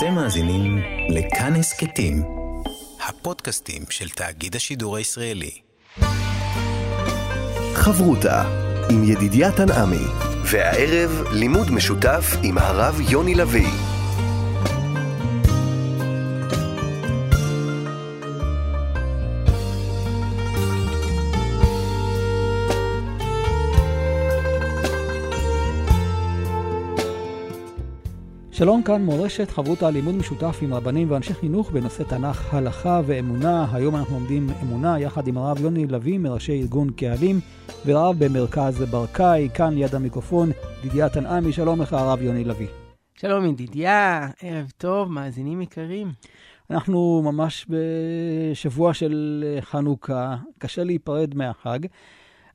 אתם מאזינים לכאן הסכתים, הפודקאסטים של תאגיד השידור הישראלי. חברותה עם ידידיה תנעמי, והערב לימוד משותף עם הרב יוני לביא. שלום כאן מורשת חברותה לימוד משותף עם רבנים ואנשי חינוך בנושא תנ"ך, הלכה ואמונה. היום אנחנו לומדים אמונה יחד עם הרב יוני לביא מראשי ארגון קהלים ורב במרכז ברקאי, כאן ליד המיקרופון, ידידיה תנעמי, שלום לך הרב יוני לביא. שלום ידידיה, ערב טוב, מאזינים יקרים. אנחנו ממש בשבוע של חנוכה, קשה להיפרד מהחג.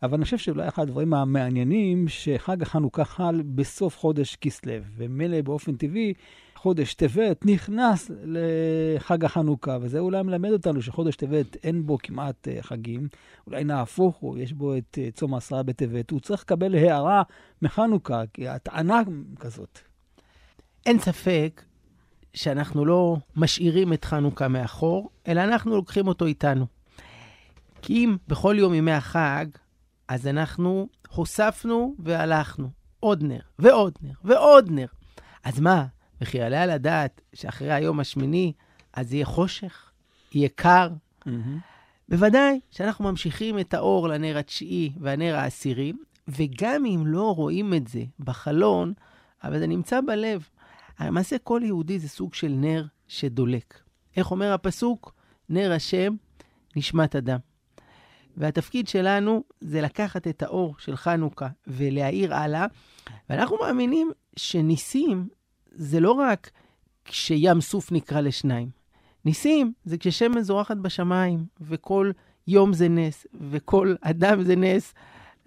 אבל אני חושב שאולי אחד הדברים המעניינים, שחג החנוכה חל בסוף חודש כסלו, ומילא באופן טבעי, חודש טבת נכנס לחג החנוכה, וזה אולי מלמד אותנו שחודש טבת אין בו כמעט אה, חגים, אולי נהפוך הוא, יש בו את אה, צום העשרה בטבת, הוא צריך לקבל הערה מחנוכה, כי הטענה כזאת. אין ספק שאנחנו לא משאירים את חנוכה מאחור, אלא אנחנו לוקחים אותו איתנו. כי אם בכל יום ימי החג אז אנחנו הוספנו והלכנו. עוד נר, ועוד נר, ועוד נר. אז מה, וכי יעלה על הדעת שאחרי היום השמיני, אז יהיה חושך? יהיה קר? Mm-hmm. בוודאי שאנחנו ממשיכים את האור לנר התשיעי והנר העשירי, וגם אם לא רואים את זה בחלון, אבל זה נמצא בלב. למעשה כל יהודי זה סוג של נר שדולק. איך אומר הפסוק? נר השם, נשמת אדם. והתפקיד שלנו זה לקחת את האור של חנוכה ולהאיר הלאה. ואנחנו מאמינים שניסים זה לא רק כשים סוף נקרא לשניים. ניסים זה כששמש זורחת בשמיים, וכל יום זה נס, וכל אדם זה נס.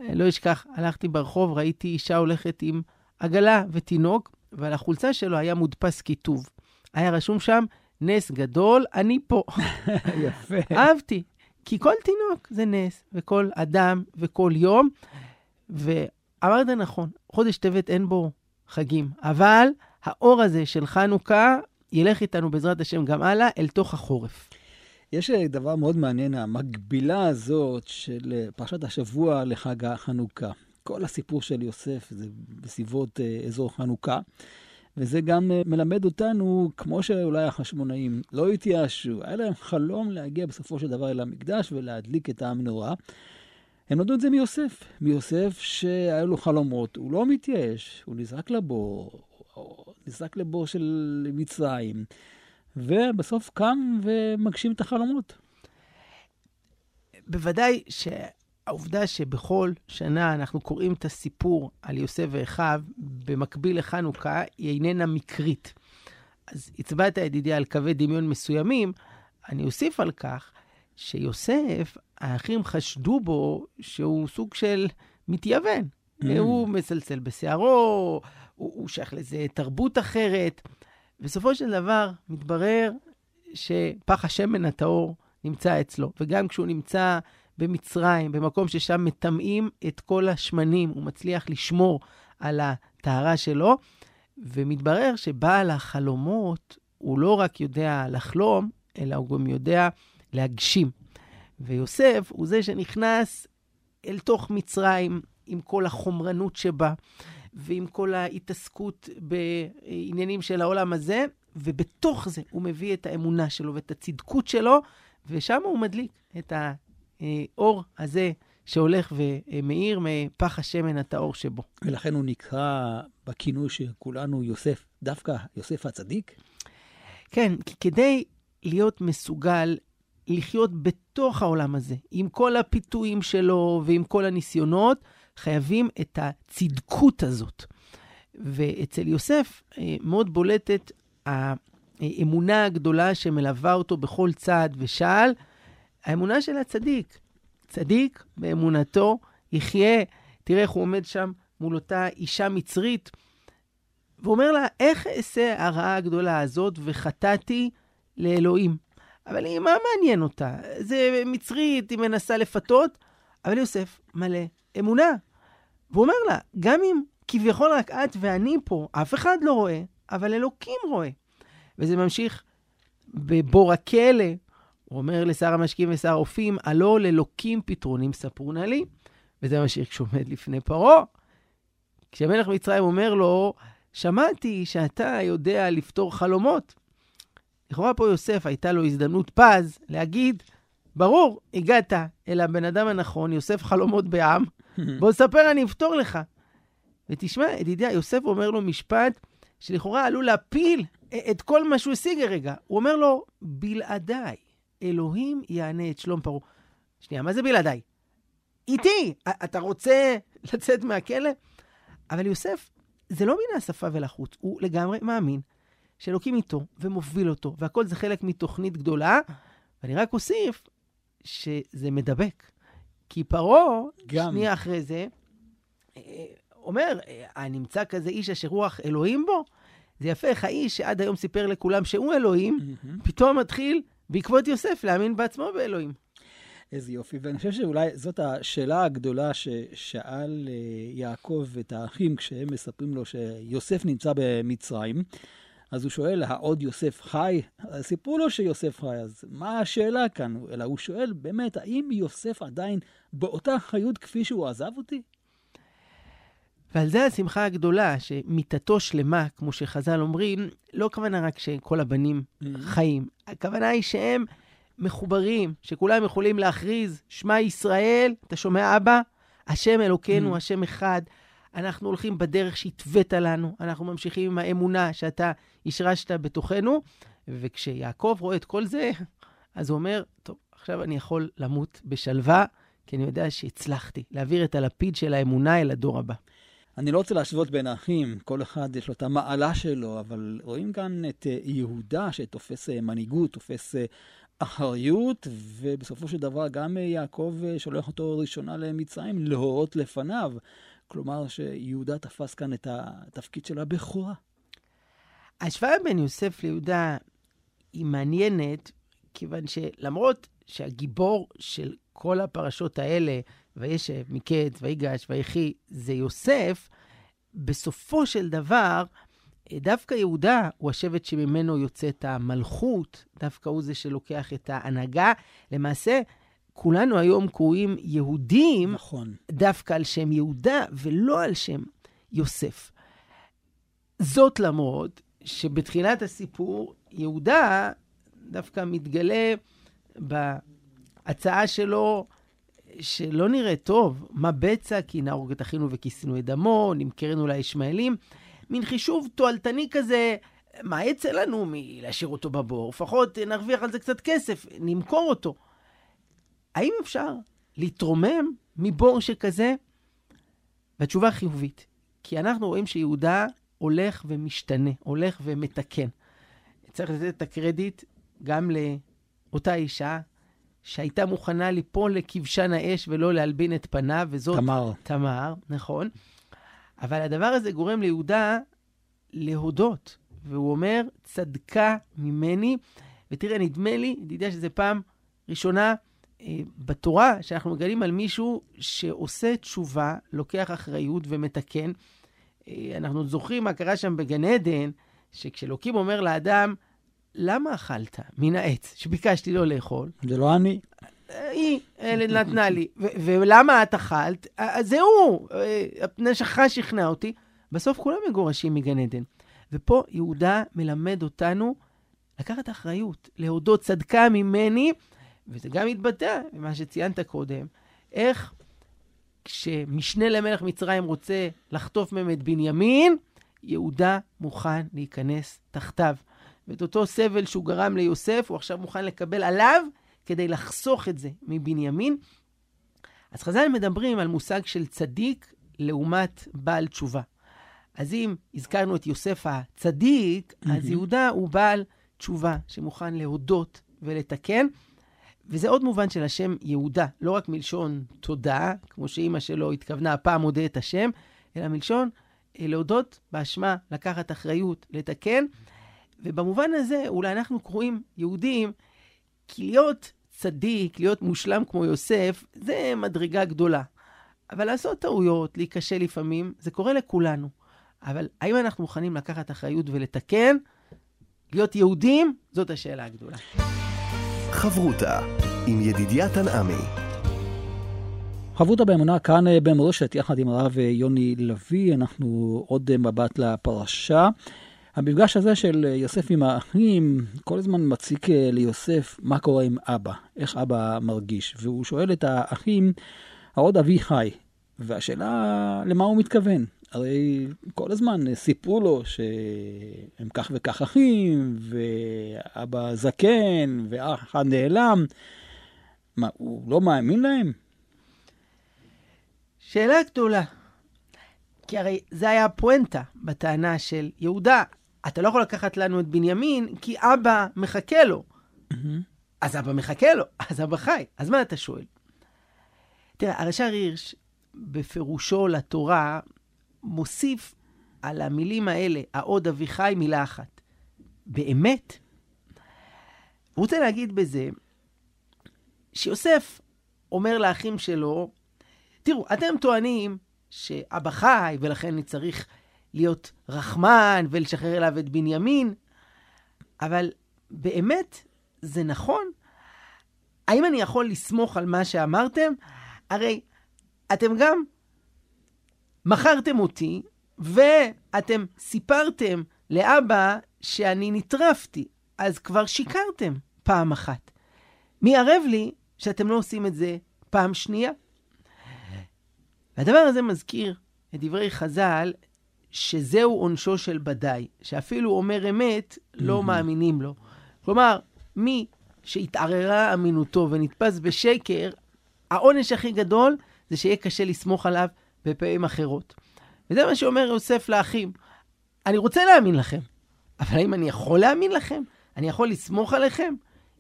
לא אשכח, הלכתי ברחוב, ראיתי אישה הולכת עם עגלה ותינוק, ועל החולצה שלו היה מודפס כיתוב. היה רשום שם, נס גדול, אני פה. יפה. אהבתי. כי כל תינוק זה נס, וכל אדם וכל יום. ואמרת נכון, חודש טבת אין בו חגים, אבל האור הזה של חנוכה ילך איתנו בעזרת השם גם הלאה אל תוך החורף. יש דבר מאוד מעניין, המקבילה הזאת של פרשת השבוע לחג החנוכה. כל הסיפור של יוסף זה בסביבות אה, אזור חנוכה. וזה גם אה, מלמד אותנו, כמו שאולי החשמונאים לא התייאשו, היה להם חלום להגיע בסופו של דבר אל המקדש ולהדליק את המנורה. הם למדו את זה מיוסף, מיוסף שהיה לו חלומות, הוא לא מתייאש, הוא נזרק לבור, נזרק לבור של מצרים, ובסוף קם ומגשים את החלומות. בוודאי ש... העובדה שבכל שנה אנחנו קוראים את הסיפור על יוסף ואחיו במקביל לחנוכה, היא איננה מקרית. אז הצבעת, ידידי, על קווי דמיון מסוימים. אני אוסיף על כך שיוסף, האחים חשדו בו שהוא סוג של מתייוון. Mm. הוא מסלסל בשערו, הוא, הוא שייך לאיזה תרבות אחרת. בסופו של דבר, מתברר שפח השמן הטהור נמצא אצלו. וגם כשהוא נמצא במצרים, במקום ששם מטמאים את כל השמנים, הוא מצליח לשמור על הטהרה שלו, ומתברר שבעל החלומות, הוא לא רק יודע לחלום, אלא הוא גם יודע להגשים. ויוסף הוא זה שנכנס אל תוך מצרים עם כל החומרנות שבה, ועם כל ההתעסקות בעניינים של העולם הזה, ובתוך זה הוא מביא את האמונה שלו ואת הצדקות שלו, ושם הוא מדליק את האור הזה שהולך ומאיר מפח השמן הטהור שבו. ולכן הוא נקרא בכינוי שכולנו יוסף, דווקא יוסף הצדיק? כן, כי כדי להיות מסוגל לחיות בתוך העולם הזה, עם כל הפיתויים שלו ועם כל הניסיונות, חייבים את הצדקות הזאת. ואצל יוסף אה, מאוד בולטת האמונה הגדולה שמלווה אותו בכל צעד ושעל, האמונה של הצדיק. צדיק באמונתו יחיה. תראה איך הוא עומד שם מול אותה אישה מצרית, ואומר לה, איך אעשה הרעה הגדולה הזאת וחטאתי לאלוהים? אבל היא, מה מעניין אותה? זה מצרית, היא מנסה לפתות, אבל יוסף מלא אמונה. והוא אומר לה, גם אם כביכול רק את ואני פה, אף אחד לא רואה, אבל אלוקים רואה. וזה ממשיך בבור הכלא. הוא אומר לשר המשקים ושר האופים, הלא לאלוקים פתרונים ספרו נא לי. וזה ממשיך כשהוא עומד לפני פרעה. כשמלך מצרים אומר לו, שמעתי שאתה יודע לפתור חלומות. לכאורה פה יוסף, הייתה לו הזדמנות פז להגיד, ברור, הגעת אל הבן אדם הנכון, יוסף חלומות בעם, בוא ספר, אני אפתור לך. ותשמע, ידידיה, יוסף אומר לו משפט שלכאורה עלול להפיל את כל מה שהוא השיג הרגע. הוא אומר לו, בלעדיי, אלוהים יענה את שלום פרעה. שנייה, מה זה בלעדיי? איתי! אתה רוצה לצאת מהכלא? אבל יוסף, זה לא מן השפה ולחוץ, הוא לגמרי מאמין שאלוקים איתו ומוביל אותו, והכל זה חלק מתוכנית גדולה. ואני רק אוסיף שזה מדבק. כי פרעה, שנייה אחרי זה, אה, אומר, הנמצא כזה איש אשר רוח אלוהים בו? זה יפה איך האיש שעד היום סיפר לכולם שהוא אלוהים, mm-hmm. פתאום מתחיל בעקבות יוסף להאמין בעצמו באלוהים. איזה יופי, ואני חושב שאולי זאת השאלה הגדולה ששאל אה, יעקב את האחים כשהם מספרים לו שיוסף נמצא במצרים. אז הוא שואל, העוד יוסף חי? סיפרו לו שיוסף חי, אז מה השאלה כאן? אלא הוא שואל, באמת, האם יוסף עדיין באותה חיות כפי שהוא עזב אותי? ועל זה השמחה הגדולה, שמיתתו שלמה, כמו שחז"ל אומרים, לא הכוונה רק שכל הבנים mm-hmm. חיים, הכוונה היא שהם מחוברים, שכולם יכולים להכריז, שמע ישראל, אתה שומע אבא? השם אלוקינו, mm-hmm. השם אחד. אנחנו הולכים בדרך שהתווית לנו, אנחנו ממשיכים עם האמונה שאתה השרשת בתוכנו, וכשיעקב רואה את כל זה, אז הוא אומר, טוב, עכשיו אני יכול למות בשלווה, כי אני יודע שהצלחתי להעביר את הלפיד של האמונה אל הדור הבא. אני לא רוצה להשוות בין האחים, כל אחד יש לו את המעלה שלו, אבל רואים כאן את אה, יהודה שתופס אה, מנהיגות, תופס אה, אחריות, ובסופו של דבר גם יעקב שולח אותו ראשונה למצרים להורות לפניו. כלומר שיהודה תפס כאן את התפקיד של הבכורה. ההשוואה בין יוסף ליהודה היא מעניינת, כיוון שלמרות שהגיבור של כל הפרשות האלה, וישב, מקץ, ויגש, ויחי, זה יוסף, בסופו של דבר, דווקא יהודה הוא השבט שממנו יוצאת המלכות, דווקא הוא זה שלוקח את ההנהגה. למעשה, כולנו היום קרואים יהודים, נכון. דווקא על שם יהודה ולא על שם יוסף. זאת למרות שבתחילת הסיפור, יהודה דווקא מתגלה בהצעה שלו, שלא נראה טוב, מה בצע כי נהרוג את אחינו וכיסינו את דמו, נמכרנו לישמעאלים. מין חישוב תועלתני כזה, מה יצא לנו מלהשאיר אותו בבור? לפחות נרוויח על זה קצת כסף, נמכור אותו. האם אפשר להתרומם מבור שכזה? והתשובה חיובית, כי אנחנו רואים שיהודה הולך ומשתנה, הולך ומתקן. צריך לתת את הקרדיט גם לאותה אישה שהייתה מוכנה ליפול לכבשן האש ולא להלבין את פניו, וזאת... תמר. תמר, נכון. אבל הדבר הזה גורם ליהודה להודות, והוא אומר, צדקה ממני. ותראה, נדמה לי, ידידיה, שזו פעם ראשונה אה, בתורה שאנחנו מגלים על מישהו שעושה תשובה, לוקח אחריות ומתקן. אה, אנחנו זוכרים מה קרה שם בגן עדן, שכשאלוקים אומר לאדם, למה אכלת מן העץ שביקשתי לא לאכול? זה לא אני. היא נתנה לי. ולמה את אכלת? זה הוא, שלך שכנע אותי. בסוף כולם מגורשים מגן עדן. ופה יהודה מלמד אותנו לקחת אחריות, להודות צדקה ממני, וזה גם מתבטא במה שציינת קודם, איך כשמשנה למלך מצרים רוצה לחטוף מהם את בנימין, יהודה מוכן להיכנס תחתיו. ואת אותו סבל שהוא גרם ליוסף, הוא עכשיו מוכן לקבל עליו כדי לחסוך את זה מבנימין. אז חז"ל מדברים על מושג של צדיק לעומת בעל תשובה. אז אם הזכרנו את יוסף הצדיק, mm-hmm. אז יהודה הוא בעל תשובה שמוכן להודות ולתקן. וזה עוד מובן של השם יהודה, לא רק מלשון תודה, כמו שאימא שלו התכוונה, הפעם מודה את השם, אלא מלשון אה, להודות באשמה, לקחת אחריות, לתקן. ובמובן הזה, אולי אנחנו קרואים יהודים, כי להיות צדיק, להיות מושלם כמו יוסף, זה מדרגה גדולה. אבל לעשות טעויות, להיכשל לפעמים, זה קורה לכולנו. אבל האם אנחנו מוכנים לקחת אחריות ולתקן? להיות יהודים, זאת השאלה הגדולה. חברותה עם ידידיה תנעמי. חברותה באמונה כאן אה, במורשת, יחד עם הרב אה, יוני לביא, אנחנו עוד אה, מבט לפרשה. המפגש הזה של יוסף עם האחים כל הזמן מציק ליוסף מה קורה עם אבא, איך אבא מרגיש. והוא שואל את האחים, העוד אבי חי, והשאלה למה הוא מתכוון. הרי כל הזמן סיפרו לו שהם כך וכך אחים, ואבא זקן, ואח אחד נעלם. מה, הוא לא מאמין להם? שאלה גדולה. כי הרי זה היה הפואנטה בטענה של יהודה. אתה לא יכול לקחת לנו את בנימין, כי אבא מחכה לו. אז אבא מחכה לו, אז אבא חי. אז מה אתה שואל? תראה, הרש"ר הירש, בפירושו לתורה, מוסיף על המילים האלה, העוד אביחי, מילה אחת. באמת? הוא רוצה להגיד בזה שיוסף אומר לאחים שלו, תראו, אתם טוענים שאבא חי, ולכן אני צריך להיות רחמן ולשחרר אליו את בנימין, אבל באמת זה נכון? האם אני יכול לסמוך על מה שאמרתם? הרי אתם גם מכרתם אותי, ואתם סיפרתם לאבא שאני נטרפתי, אז כבר שיקרתם פעם אחת. מי ערב לי שאתם לא עושים את זה פעם שנייה? והדבר הזה מזכיר את דברי חז"ל, שזהו עונשו של בדאי, שאפילו אומר אמת, לא מאמינים לו. כלומר, מי שהתערערה אמינותו ונתפס בשקר, העונש הכי גדול זה שיהיה קשה לסמוך עליו בפעמים אחרות. וזה מה שאומר יוסף לאחים. אני רוצה להאמין לכם, אבל האם אני יכול להאמין לכם? אני יכול לסמוך עליכם?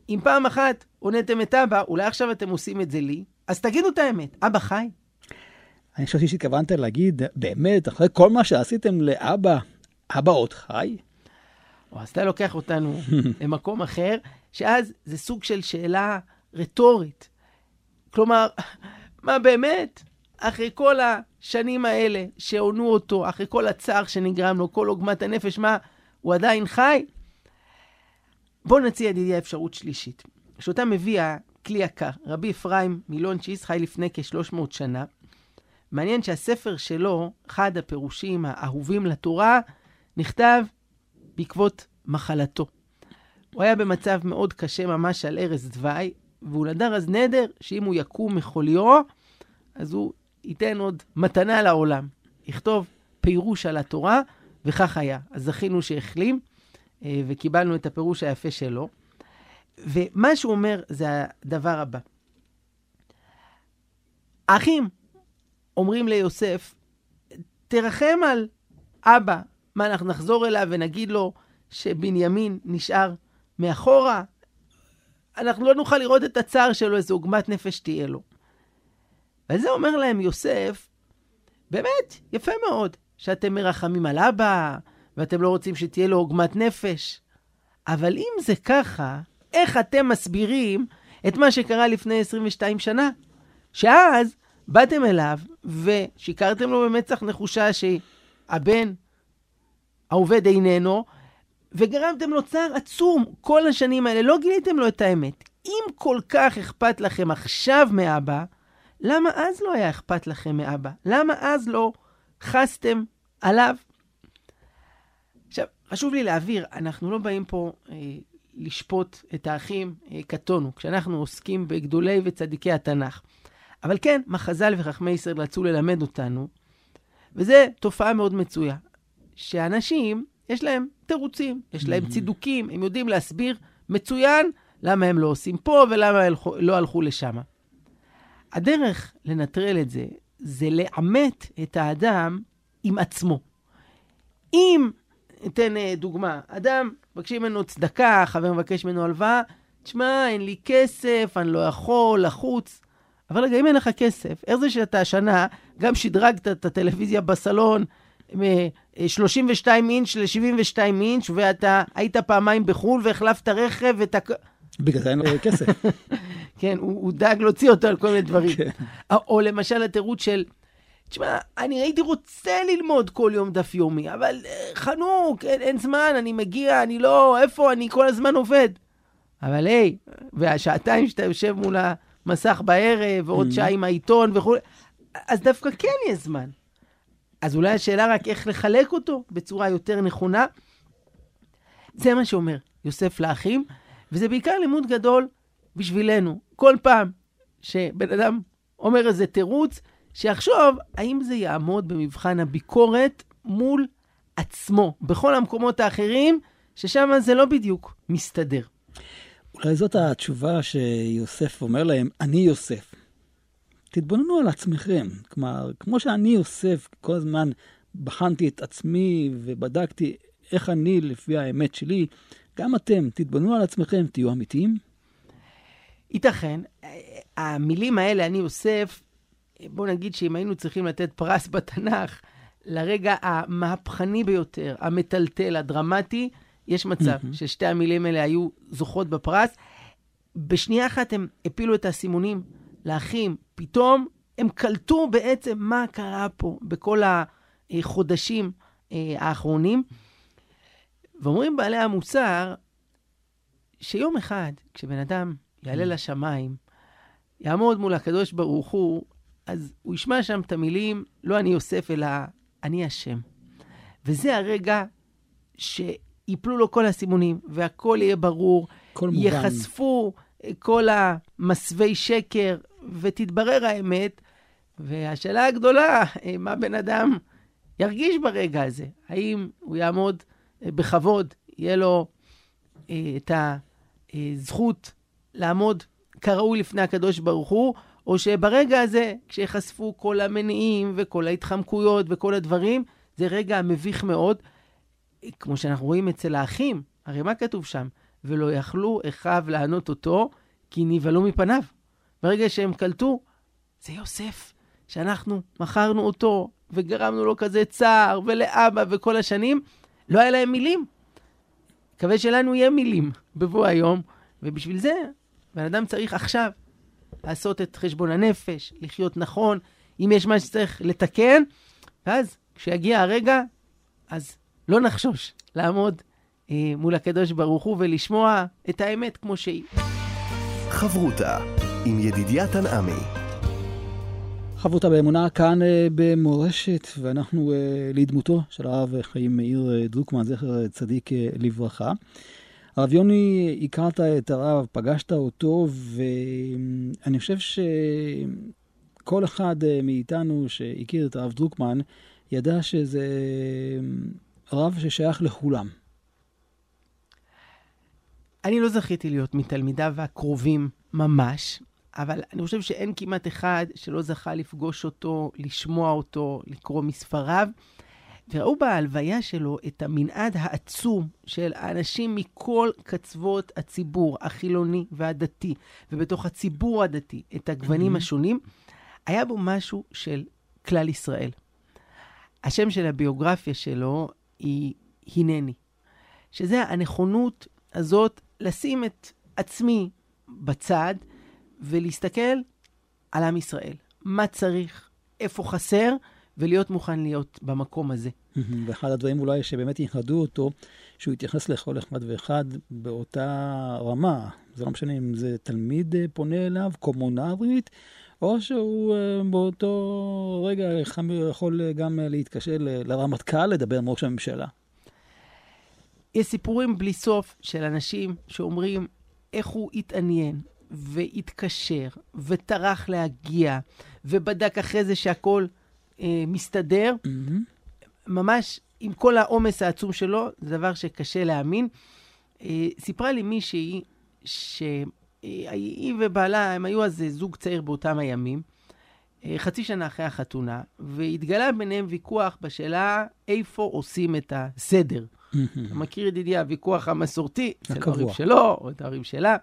אם פעם אחת הונאתם את אבא, אולי עכשיו אתם עושים את זה לי, אז תגידו את האמת, אבא חי? אני חשבתי שהתכוונת להגיד, באמת, אחרי כל מה שעשיתם לאבא, אבא עוד חי? או, אז אתה לוקח אותנו למקום אחר, שאז זה סוג של שאלה רטורית. כלומר, מה באמת? אחרי כל השנים האלה שעונו אותו, אחרי כל הצער שנגרם לו, כל עוגמת הנפש, מה, הוא עדיין חי? בואו נציע, ידידי, אפשרות שלישית, שאותה מביא הכלי יקר, רבי אפרים מילונצ'יס, חי לפני כ-300 שנה. מעניין שהספר שלו, אחד הפירושים האהובים לתורה, נכתב בעקבות מחלתו. הוא היה במצב מאוד קשה ממש על ערש דווי, והוא נדר אז נדר שאם הוא יקום מחוליו, אז הוא ייתן עוד מתנה לעולם. יכתוב פירוש על התורה, וכך היה. אז זכינו שהחלים, אה, וקיבלנו את הפירוש היפה שלו. ומה שהוא אומר זה הדבר הבא. האחים אומרים ליוסף, תרחם על אבא. מה, אנחנו נחזור אליו ונגיד לו שבנימין נשאר מאחורה? אנחנו לא נוכל לראות את הצער שלו, איזו עוגמת נפש תהיה לו. ועל זה אומר להם יוסף, באמת, יפה מאוד, שאתם מרחמים על אבא, ואתם לא רוצים שתהיה לו עוגמת נפש. אבל אם זה ככה, איך אתם מסבירים את מה שקרה לפני 22 שנה? שאז באתם אליו ושיקרתם לו במצח נחושה שהבן העובד איננו, וגרמתם לו צער עצום כל השנים האלה, לא גיליתם לו את האמת. אם כל כך אכפת לכם עכשיו מאבא, למה אז לא היה אכפת לכם מאבא? למה אז לא חסתם עליו? עכשיו, חשוב לי להבהיר, אנחנו לא באים פה אה, לשפוט את האחים אה, קטונו, כשאנחנו עוסקים בגדולי וצדיקי התנ"ך. אבל כן, מה חז"ל וחכמי ישראל רצו ללמד אותנו, וזו תופעה מאוד מצויה, שאנשים, יש להם תירוצים, יש להם mm-hmm. צידוקים, הם יודעים להסביר מצוין למה הם לא עושים פה ולמה לא הלכו לשם. הדרך לנטרל את זה, זה לעמת את האדם עם עצמו. אם, אתן אה, דוגמה, אדם, מבקשים ממנו צדקה, חבר מבקש ממנו הלוואה, תשמע, אין לי כסף, אני לא יכול, לחוץ. אבל רגע, אם אין לך כסף, איך זה שאתה השנה גם שדרגת את הטלוויזיה בסלון מ-32 אינץ' ל-72 אינץ', ואתה היית פעמיים בחו"ל והחלפת רכב ואתה... בגלל זה אין לו כסף. כן, הוא, הוא דאג להוציא אותו על כל מיני דברים. כן. או, למשל התירוץ של, תשמע, אני הייתי רוצה ללמוד כל יום דף יומי, אבל אה, חנוק, אין, אין זמן, אני מגיע, אני לא, איפה, אני כל הזמן עובד. אבל היי, והשעתיים שאתה יושב מול המסך בערב, ועוד Mhm. שעה עם העיתון וכולי, אז דווקא כן יש זמן. אז אולי השאלה רק איך לחלק אותו בצורה יותר נכונה. זה מה שאומר יוסף לאחים, וזה בעיקר לימוד גדול בשבילנו. כל פעם שבן אדם אומר איזה תירוץ, שיחשוב האם זה יעמוד במבחן הביקורת מול עצמו. בכל המקומות האחרים, ששם זה לא בדיוק מסתדר. אולי זאת התשובה שיוסף אומר להם, אני יוסף. תתבוננו על עצמכם. כלומר, כמו שאני יוסף, כל הזמן בחנתי את עצמי ובדקתי איך אני לפי האמת שלי, גם אתם, תתבוננו על עצמכם, תהיו אמיתיים. ייתכן, המילים האלה, אני יוסף, בואו נגיד שאם היינו צריכים לתת פרס בתנ"ך לרגע המהפכני ביותר, המטלטל, הדרמטי, יש מצב מהמם. ששתי המילים האלה היו זוכות בפרס. בשנייה אחת הם הפילו את האסימונים לאחים, פתאום הם קלטו בעצם מה קרה פה בכל החודשים אה, האחרונים. ואומרים בעלי המוסר, שיום אחד, כשבן אדם יעלה לשמיים, יעמוד מול הקדוש ברוך הוא, אז הוא ישמע שם את המילים, לא אני יוסף, אלא אני השם. וזה הרגע שיפלו לו כל הסימונים, והכל יהיה ברור, כל מובן. ייחשפו כל המסווי שקר, ותתברר האמת. והשאלה הגדולה, אה, מה בן אדם ירגיש ברגע הזה? האם הוא יעמוד אה, בכבוד, יהיה לו אה, את הזכות לעמוד כראוי לפני הקדוש ברוך הוא, או שברגע הזה, כשיחשפו כל המניעים וכל ההתחמקויות וכל הדברים, זה רגע מביך מאוד, אה, כמו שאנחנו רואים אצל האחים. הרי מה כתוב שם? ולא יכלו אחיו לענות אותו, כי נבהלו מפניו. ברגע שהם קלטו, זה יוסף, שאנחנו מכרנו אותו וגרמנו לו כזה צער, ולאבא וכל השנים, לא היה להם מילים. מקווה שלנו יהיה מילים בבוא היום, ובשביל זה, בן אדם צריך עכשיו לעשות את חשבון הנפש, לחיות נכון, אם יש מה שצריך לתקן, ואז כשיגיע הרגע, אז לא נחשוש לעמוד אה, מול הקדוש ברוך הוא ולשמוע את האמת כמו שהיא. חברותה עם ידידיה תנעמי. חברותה באמונה כאן אה, במורשת, ואנחנו אה, לדמותו של הרב חיים מאיר אה, דרוקמן, זכר צדיק אה, לברכה. הרב יוני, הכרת את הרב, פגשת אותו, ואני חושב שכל אחד אה, מאיתנו שהכיר את הרב דרוקמן, ידע שזה רב ששייך לכולם. אני לא זכיתי להיות מתלמידיו הקרובים ממש, אבל אני חושב שאין כמעט אחד שלא זכה לפגוש אותו, לשמוע אותו, לקרוא מספריו. וראו בהלוויה שלו את המנעד העצום של האנשים מכל קצוות הציבור, החילוני והדתי, ובתוך הציבור הדתי, את הגוונים Mhm. השונים. היה בו משהו של כלל ישראל. השם של הביוגרפיה שלו היא הנני, שזה הנכונות הזאת לשים את עצמי בצד ולהסתכל על עם ישראל. מה צריך, איפה חסר, ולהיות מוכן להיות במקום הזה. ואחד הדברים אולי שבאמת ייחדו אותו, שהוא התייחס לכל אחד ואחד באותה רמה. זה לא משנה אם זה תלמיד אה, פונה אליו, קומונרית, או שהוא אה, באותו רגע יכול גם להתקשר לרמטכ"ל, לדבר עם ראש הממשלה. יש סיפורים בלי סוף של אנשים שאומרים איך הוא התעניין והתקשר וטרח להגיע ובדק אחרי זה שהכל אה, מסתדר. מהמם. ממש עם כל העומס העצום שלו, זה דבר שקשה להאמין. אה, סיפרה לי מישהי שהיא ובעלה, הם היו אז זוג צעיר באותם הימים, אה, חצי שנה אחרי החתונה, והתגלה ביניהם ויכוח בשאלה איפה עושים את הסדר. אתה מכיר ידידי הוויכוח המסורתי, אצל הקבוע. ההורים שלו או את ההורים שלה.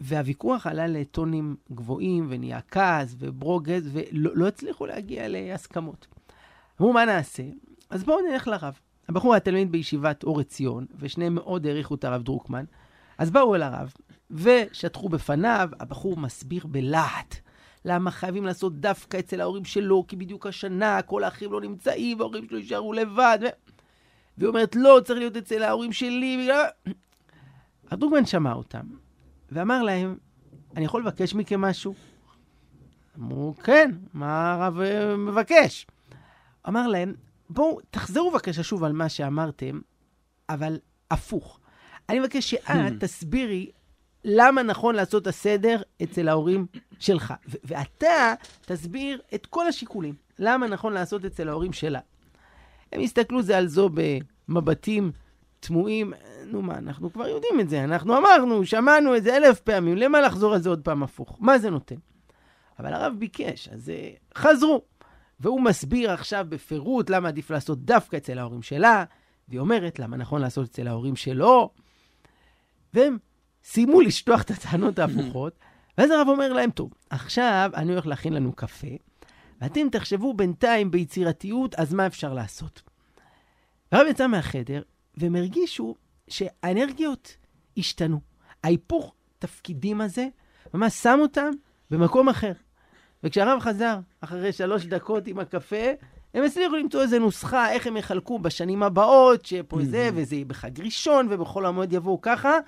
והוויכוח עלה לטונים גבוהים ונהיה כעס וברוגז, ולא לא הצליחו להגיע להסכמות. אמרו, מה נעשה? אז בואו נלך לרב. הבחור היה תלמיד בישיבת אור עציון, ושניהם מאוד העריכו את הרב דרוקמן. אז באו אל הרב, ושטחו בפניו, הבחור מסביר בלהט למה חייבים לעשות דווקא אצל ההורים שלו, כי בדיוק השנה כל האחים לא נמצאים, וההורים שלו יישארו לבד. ו... והיא אומרת, לא, צריך להיות אצל ההורים שלי. בגלל... הרב דרוקמן שמע אותם, ואמר להם, אני יכול לבקש מכם משהו? אמרו, כן, מה הרב אה, מבקש? אמר להם, בואו, תחזרו בבקשה שוב על מה שאמרתם, אבל הפוך. אני מבקש שאת Hmm. תסבירי למה נכון לעשות את הסדר אצל ההורים שלך. ו- ואתה תסביר את כל השיקולים, למה נכון לעשות אצל ההורים שלה. הם הסתכלו זה על זו במבטים תמוהים. נו מה, אנחנו כבר יודעים את זה, אנחנו אמרנו, שמענו את זה אלף פעמים, למה לחזור על זה עוד פעם הפוך? מה זה נותן? אבל הרב ביקש, אז אה, חזרו. והוא מסביר עכשיו בפירוט למה עדיף לעשות דווקא אצל ההורים שלה, והיא אומרת למה נכון לעשות אצל ההורים שלו. והם סיימו לשטוח את הטענות ההפוכות, ואז הרב אומר להם, טוב, עכשיו אני הולך להכין לנו קפה, ואתם תחשבו בינתיים ביצירתיות, אז מה אפשר לעשות? הרב יצא מהחדר, והם הרגישו שהאנרגיות השתנו. ההיפוך תפקידים הזה ממש שם אותם במקום אחר. וכשהרב חזר אחרי שלוש דקות עם הקפה, הם הצליחו למצוא איזה נוסחה, איך הם יחלקו בשנים הבאות, שפה זה, וזה יהיה בחג ראשון, ובכל המועד יבואו ככה,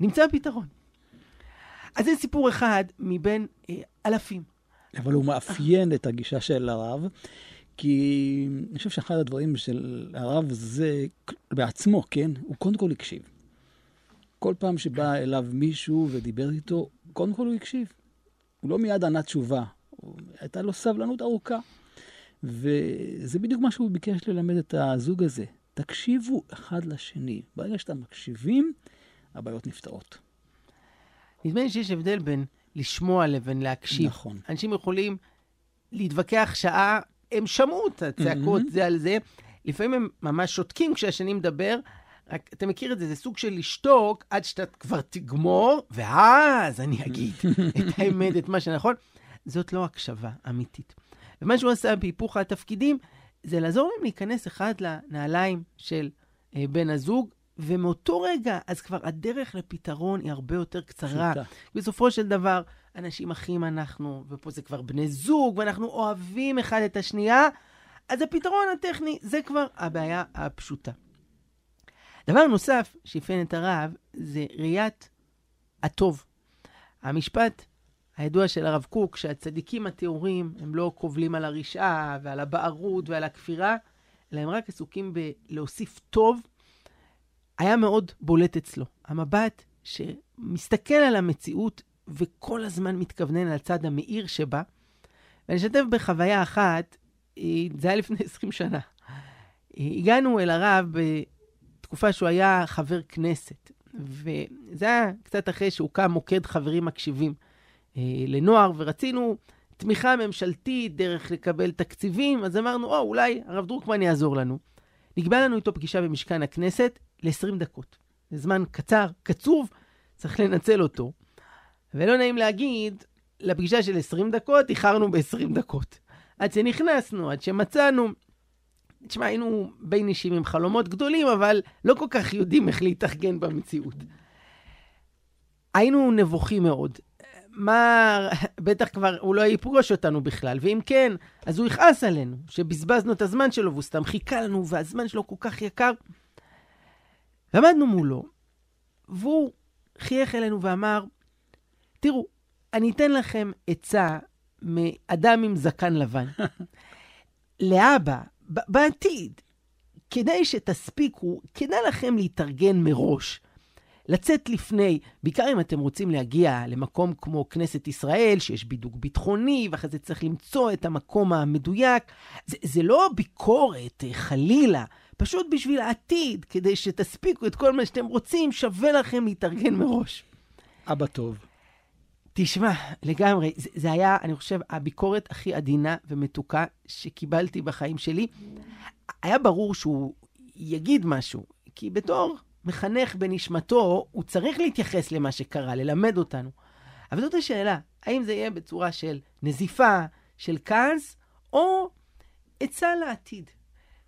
נמצא פתרון. אז זה סיפור אחד מבין אה, אלפים. אבל הוא מאפיין את הגישה של הרב, כי אני חושב שאחד הדברים של הרב זה בעצמו, כן? הוא קודם כל הקשיב. כל פעם שבא אליו מישהו ודיבר איתו, קודם כל הוא הקשיב. הוא לא מיד ענה תשובה, הייתה לו סבלנות ארוכה. וזה בדיוק מה שהוא ביקש ללמד את הזוג הזה. תקשיבו אחד לשני. ברגע שאתם מקשיבים, הבעיות נפתרות. נדמה לי שיש הבדל בין לשמוע לבין להקשיב. נכון. אנשים יכולים להתווכח שעה, הם שמעו את הצעקות מהמם. זה על זה, לפעמים הם ממש שותקים כשהשני מדבר, רק אתה מכיר את זה, זה סוג של לשתוק עד שאתה כבר תגמור, ואז אני אגיד את האמת, את מה שנכון. זאת לא הקשבה אמיתית. ומה שהוא עשה בהיפוך התפקידים, זה לעזור להם להיכנס אחד לנעליים של אה, בן הזוג, ומאותו רגע, אז כבר הדרך לפתרון היא הרבה יותר קצרה. פשוטה. בסופו של דבר, אנשים אחים אנחנו, ופה זה כבר בני זוג, ואנחנו אוהבים אחד את השנייה, אז הפתרון הטכני זה כבר הבעיה הפשוטה. דבר נוסף שאפיין את הרב זה ראיית הטוב. המשפט הידוע של הרב קוק, שהצדיקים הטהורים הם לא קובלים על הרשעה ועל הבערות ועל הכפירה, אלא הם רק עסוקים בלהוסיף טוב, היה מאוד בולט אצלו. המבט שמסתכל על המציאות וכל הזמן מתכוונן על הצד המאיר שבה. ואני אשתף בחוויה אחת, אה, זה היה לפני 20 שנה. אה, הגענו אל הרב בתקופה שהוא היה חבר כנסת, וזה היה קצת אחרי שהוקם מוקד חברים מקשיבים אה, לנוער, ורצינו תמיכה ממשלתית, דרך לקבל תקציבים, אז אמרנו, או, אולי הרב דרוקמן יעזור לנו. נקבע לנו איתו פגישה במשכן הכנסת ל-20 דקות. זה זמן קצר, קצוב, צריך לנצל אותו. ולא נעים להגיד, לפגישה של 20 דקות איחרנו ב-20 דקות. עד שנכנסנו, עד שמצאנו. תשמע, היינו בין אישים עם חלומות גדולים, אבל לא כל כך יודעים איך להתארגן במציאות. היינו נבוכים מאוד. מה, בטח כבר הוא לא יפגוש אותנו בכלל, ואם כן, אז הוא יכעס עלינו, שבזבזנו את הזמן שלו, והוא סתם חיכה לנו, והזמן שלו כל כך יקר. ועמדנו מולו, והוא חייך אלינו ואמר, תראו, אני אתן לכם עצה מאדם עם זקן לבן. לאבא, בעתיד, כדי שתספיקו, כדאי לכם להתארגן מראש. לצאת לפני, בעיקר אם אתם רוצים להגיע למקום כמו כנסת ישראל, שיש בידוק ביטחוני, ואחרי זה צריך למצוא את המקום המדויק. זה, זה לא ביקורת, אה, חלילה, פשוט בשביל העתיד, כדי שתספיקו את כל מה שאתם רוצים, שווה לכם להתארגן מראש. אבא טוב. תשמע, לגמרי, זה, זה היה, אני חושב, הביקורת הכי עדינה ומתוקה שקיבלתי בחיים שלי. היה ברור שהוא יגיד משהו, כי בתור מחנך בנשמתו, הוא צריך להתייחס למה שקרה, ללמד אותנו. אבל זאת השאלה, האם זה יהיה בצורה של נזיפה, של כעס, או עצה לעתיד.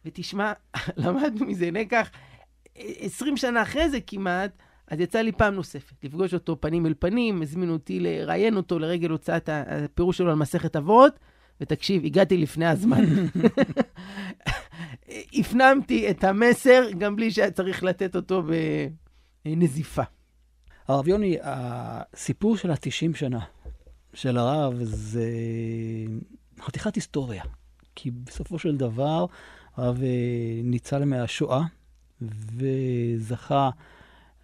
ותשמע, למדנו מזה לקח 20 שנה אחרי זה כמעט, אז יצא לי פעם נוספת לפגוש אותו פנים אל פנים, הזמינו אותי לראיין אותו לרגל הוצאת הפירוש שלו על מסכת אבות, ותקשיב, הגעתי לפני הזמן. הפנמתי את המסר גם בלי שהיה צריך לתת אותו בנזיפה. הרב יוני, הסיפור של ה-90 שנה של הרב זה חתיכת היסטוריה. כי בסופו של דבר הרב אה, ניצל מהשואה וזכה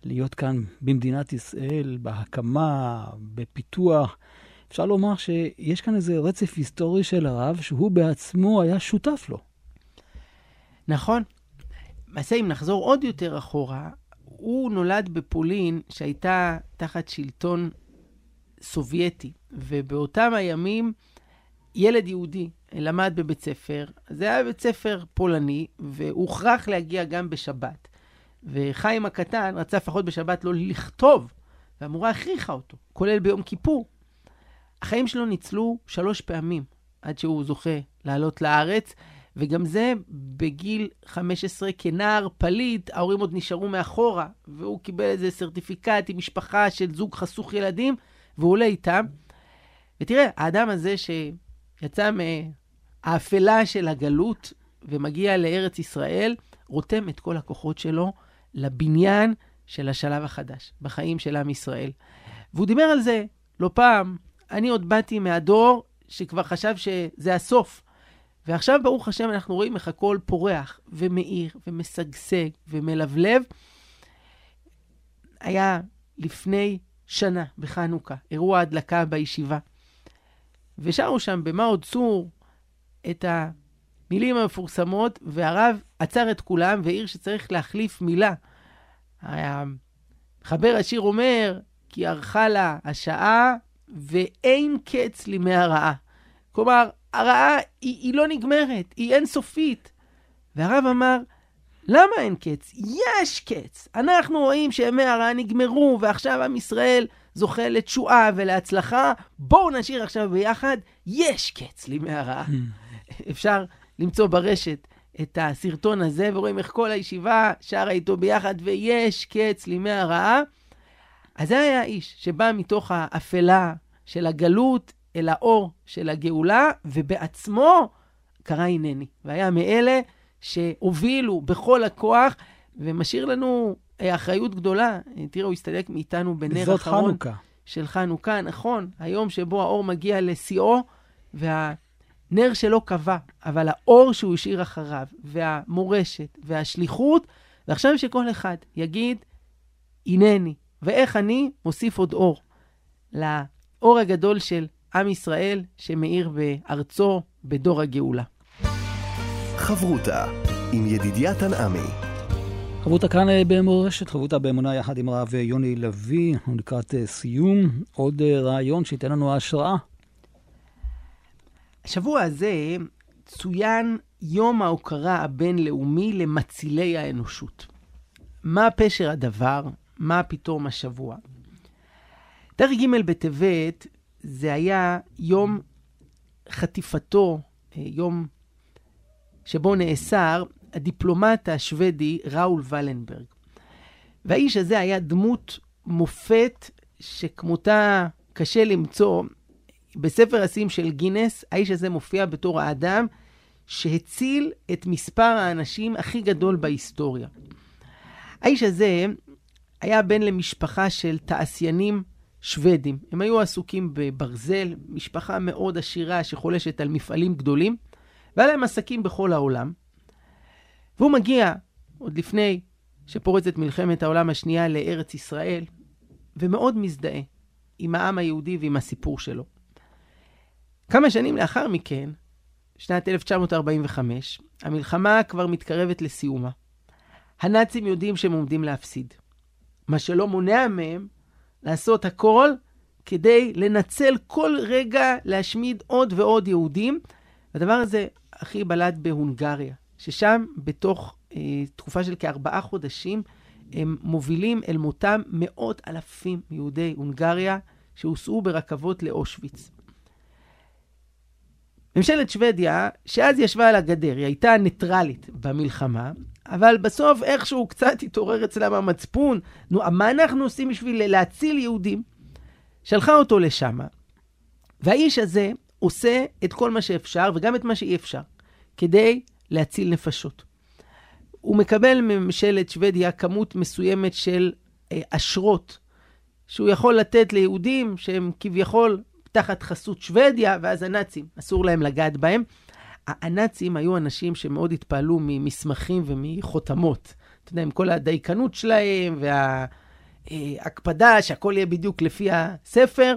להיות כאן במדינת ישראל, בהקמה, בפיתוח. אפשר לומר שיש כאן איזה רצף היסטורי של הרב שהוא בעצמו היה שותף לו. נכון. למעשה, אם נחזור עוד יותר אחורה, הוא נולד בפולין, שהייתה תחת שלטון סובייטי, ובאותם הימים ילד יהודי למד בבית ספר, זה היה בית ספר פולני, והוכרח להגיע גם בשבת. וחיים הקטן רצה לפחות בשבת לא לכתוב, והמורה הכריחה אותו, כולל ביום כיפור. החיים שלו ניצלו שלוש פעמים עד שהוא זוכה לעלות לארץ, וגם זה בגיל 15 כנער פליט, ההורים עוד נשארו מאחורה, והוא קיבל איזה סרטיפיקט עם משפחה של זוג חסוך ילדים, והוא עולה איתם. ותראה, האדם הזה שיצא מהאפלה של הגלות ומגיע לארץ ישראל, רותם את כל הכוחות שלו לבניין של השלב החדש בחיים של עם ישראל. והוא דיבר על זה לא פעם. אני עוד באתי מהדור שכבר חשב שזה הסוף. ועכשיו, ברוך השם, אנחנו רואים איך הכל פורח ומאיר ומשגשג ומלבלב. היה לפני שנה, בחנוכה, אירוע הדלקה בישיבה. ושרו שם במאוד צור את המילים המפורסמות, והרב עצר את כולם והעיר שצריך להחליף מילה. מחבר השיר אומר, כי ארכה לה השעה ואין קץ לימי הרעה. כלומר, הרעה היא, היא לא נגמרת, היא אינסופית. והרב אמר, למה אין קץ? יש קץ. אנחנו רואים שימי הרעה נגמרו, ועכשיו עם ישראל זוכה לתשועה ולהצלחה. בואו נשאיר עכשיו ביחד, יש קץ לימי הרעה. אפשר למצוא ברשת את הסרטון הזה, ורואים איך כל הישיבה שרה איתו ביחד, ויש קץ לימי הרעה. אז זה היה האיש שבא מתוך האפלה של הגלות אל האור של הגאולה, ובעצמו קרא הנני. והיה מאלה שהובילו בכל הכוח, ומשאיר לנו אה, אחריות גדולה. תראה, הוא הסתלק מאיתנו בנר אחרון. חנוכה. של חנוכה, נכון, היום שבו האור מגיע לשיאו, והנר שלו קבע, אבל האור שהוא השאיר אחריו, והמורשת, והשליחות, ועכשיו שכל אחד יגיד, הנני, ואיך אני מוסיף עוד אור לאור הגדול של עם ישראל שמאיר בארצו בדור הגאולה. חברותה עם ידידיה תנעמי. חברותה כאן אה, במורשת, חברותה באמונה יחד עם הרב יוני לביא, אנחנו לקראת אה, סיום. עוד אה, רעיון שייתן לנו השראה. השבוע הזה צוין יום ההוקרה הבינלאומי למצילי האנושות. מה פשר הדבר? מה פתאום השבוע? דרך ג' בטבת זה היה יום חטיפתו, יום שבו נאסר הדיפלומט השוודי ראול ולנברג. והאיש הזה היה דמות מופת שכמותה קשה למצוא. בספר השיאים של גינס, האיש הזה מופיע בתור האדם שהציל את מספר האנשים הכי גדול בהיסטוריה. האיש הזה היה בן למשפחה של תעשיינים שוודים. הם היו עסוקים בברזל, משפחה מאוד עשירה שחולשת על מפעלים גדולים, והיה להם עסקים בכל העולם. והוא מגיע, עוד לפני שפורצת מלחמת העולם השנייה, לארץ ישראל, ומאוד מזדהה עם העם היהודי ועם הסיפור שלו. כמה שנים לאחר מכן, שנת 1945, המלחמה כבר מתקרבת לסיומה. הנאצים יודעים שהם עומדים להפסיד. מה שלא מונע מהם לעשות הכל כדי לנצל כל רגע להשמיד עוד ועוד יהודים. הדבר הזה הכי בלט בהונגריה, ששם בתוך אה, תקופה של כארבעה חודשים, הם מובילים אל מותם מאות אלפים מיהודי הונגריה שהוסעו ברכבות לאושוויץ. ממשלת שוודיה, שאז ישבה על הגדר, היא הייתה ניטרלית במלחמה, אבל בסוף איכשהו קצת התעורר אצלם המצפון, נו, מה אנחנו עושים בשביל להציל יהודים? שלחה אותו לשם, והאיש הזה עושה את כל מה שאפשר וגם את מה שאי אפשר, כדי להציל נפשות. הוא מקבל מממשלת שוודיה כמות מסוימת של אה, אשרות שהוא יכול לתת ליהודים שהם כביכול תחת חסות שוודיה, ואז הנאצים, אסור להם לגעת בהם. הנאצים היו אנשים שמאוד התפעלו ממסמכים ומחותמות. אתה יודע, עם כל הדייקנות שלהם וההקפדה שהכל יהיה בדיוק לפי הספר.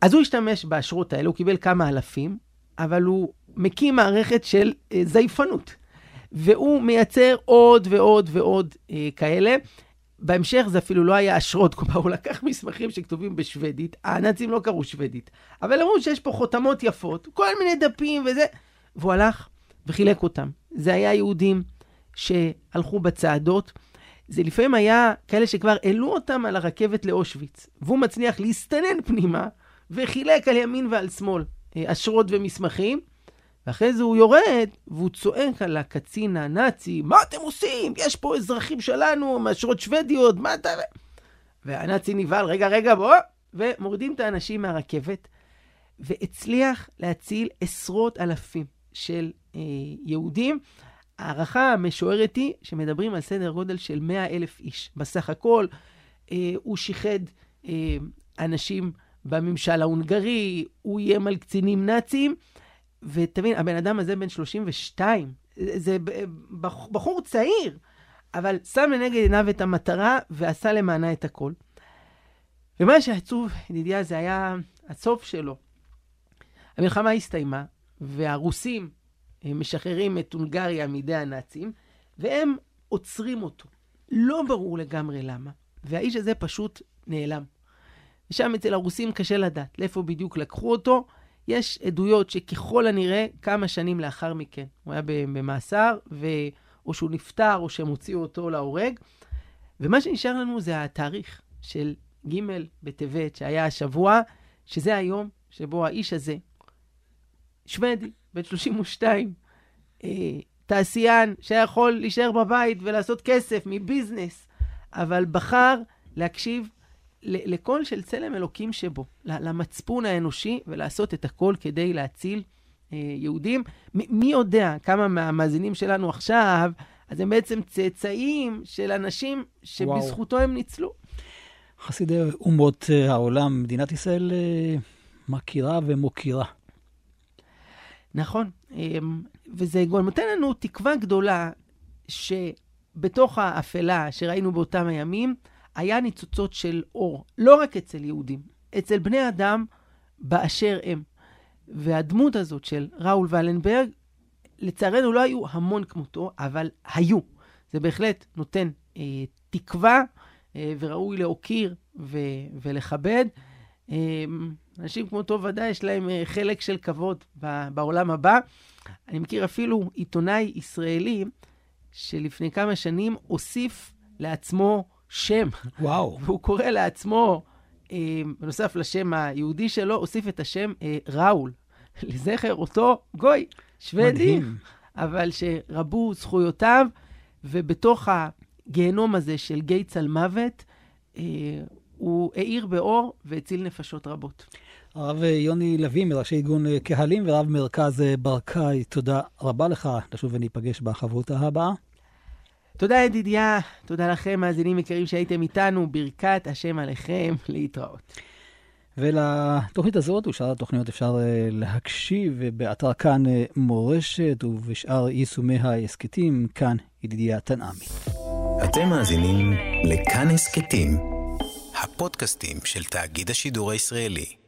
אז הוא השתמש באשרות האלה, הוא קיבל כמה אלפים, אבל הוא מקים מערכת של אה, זייפנות. והוא מייצר עוד ועוד ועוד אה, כאלה. בהמשך זה אפילו לא היה אשרות, כלומר הוא לקח מסמכים שכתובים בשוודית, הנאצים לא קראו שוודית, אבל אמרו שיש פה חותמות יפות, כל מיני דפים וזה, והוא הלך וחילק אותם. זה היה יהודים שהלכו בצעדות, זה לפעמים היה כאלה שכבר העלו אותם על הרכבת לאושוויץ, והוא מצליח להסתנן פנימה, וחילק על ימין ועל שמאל אה, אשרות ומסמכים, ואחרי זה הוא יורד, והוא צועק על הקצין הנאצי, מה אתם עושים? יש פה אזרחים שלנו, מאשרות שוודיות, מה אתה... והנאצי נבהל, רגע, רגע, בוא, ומורידים את האנשים מהרכבת, והצליח להציל עשרות אלפים של אה, יהודים. ההערכה המשוערת היא שמדברים על סדר גודל של 100 אלף איש. בסך הכל, אה, הוא שיחד אה, אנשים בממשל ההונגרי, הוא איים על קצינים נאצים. ותבין, הבן אדם הזה בן 32, זה בחור צעיר, אבל שם לנגד עיניו את המטרה ועשה למענה את הכל. ומה שעצוב, ידידיה, זה היה הסוף שלו. המלחמה הסתיימה, והרוסים משחררים את הונגריה מידי הנאצים, והם עוצרים אותו. לא ברור לגמרי למה. והאיש הזה פשוט נעלם. ושם אצל הרוסים קשה לדעת לאיפה בדיוק לקחו אותו, יש עדויות שככל הנראה כמה שנים לאחר מכן, הוא היה במאסר, ו... או שהוא נפטר, או שהם הוציאו אותו להורג. ומה שנשאר לנו זה התאריך של ג' בטבת, שהיה השבוע, שזה היום שבו האיש הזה, שוודי, בן 32, אה, תעשיין שהיה יכול להישאר בבית ולעשות כסף מביזנס, אבל בחר להקשיב לקול של צלם אלוקים שבו, למצפון האנושי, ולעשות את הכל כדי להציל אה, יהודים. מי יודע כמה מהמאזינים שלנו עכשיו, אז הם בעצם צאצאים של אנשים שבזכותו וואו. הם ניצלו. חסידי אומות אה, העולם, מדינת ישראל אה, מכירה ומוקירה. נכון, אמ, וזה נותן לנו תקווה גדולה שבתוך האפלה שראינו באותם הימים, היה ניצוצות של אור, לא רק אצל יהודים, אצל בני אדם באשר הם. והדמות הזאת של ראול ולנברג, לצערנו לא היו המון כמותו, אבל היו. זה בהחלט נותן אה, תקווה אה, וראוי להוקיר ו- ולכבד. אה, אנשים כמותו ודאי יש להם אה, חלק של כבוד ב- בעולם הבא. אני מכיר אפילו עיתונאי ישראלי שלפני כמה שנים הוסיף לעצמו שם. וואו. והוא קורא לעצמו, אה, בנוסף לשם היהודי שלו, הוסיף את השם אה, ראול, לזכר אותו גוי, שוודי, מדהים. אבל שרבו זכויותיו, ובתוך הגיהנום הזה של גיא צל מוות, אה, הוא האיר באור והציל נפשות רבות. הרב יוני לוי, מראשי ארגון קהלים ורב מרכז ברקאי, תודה רבה לך. נשוב וניפגש בחברותה הבאה. תודה ידידיה, תודה לכם, מאזינים יקרים שהייתם איתנו, ברכת השם עליכם, להתראות. ולתוכנית הזאת ושאר התוכניות אפשר אה, להקשיב באתר כאן אה, מורשת ובשאר יישומי ההסכתים, כאן ידידיה תנעמי. אתם מאזינים לכאן הסכתים, הפודקאסטים של תאגיד השידור הישראלי.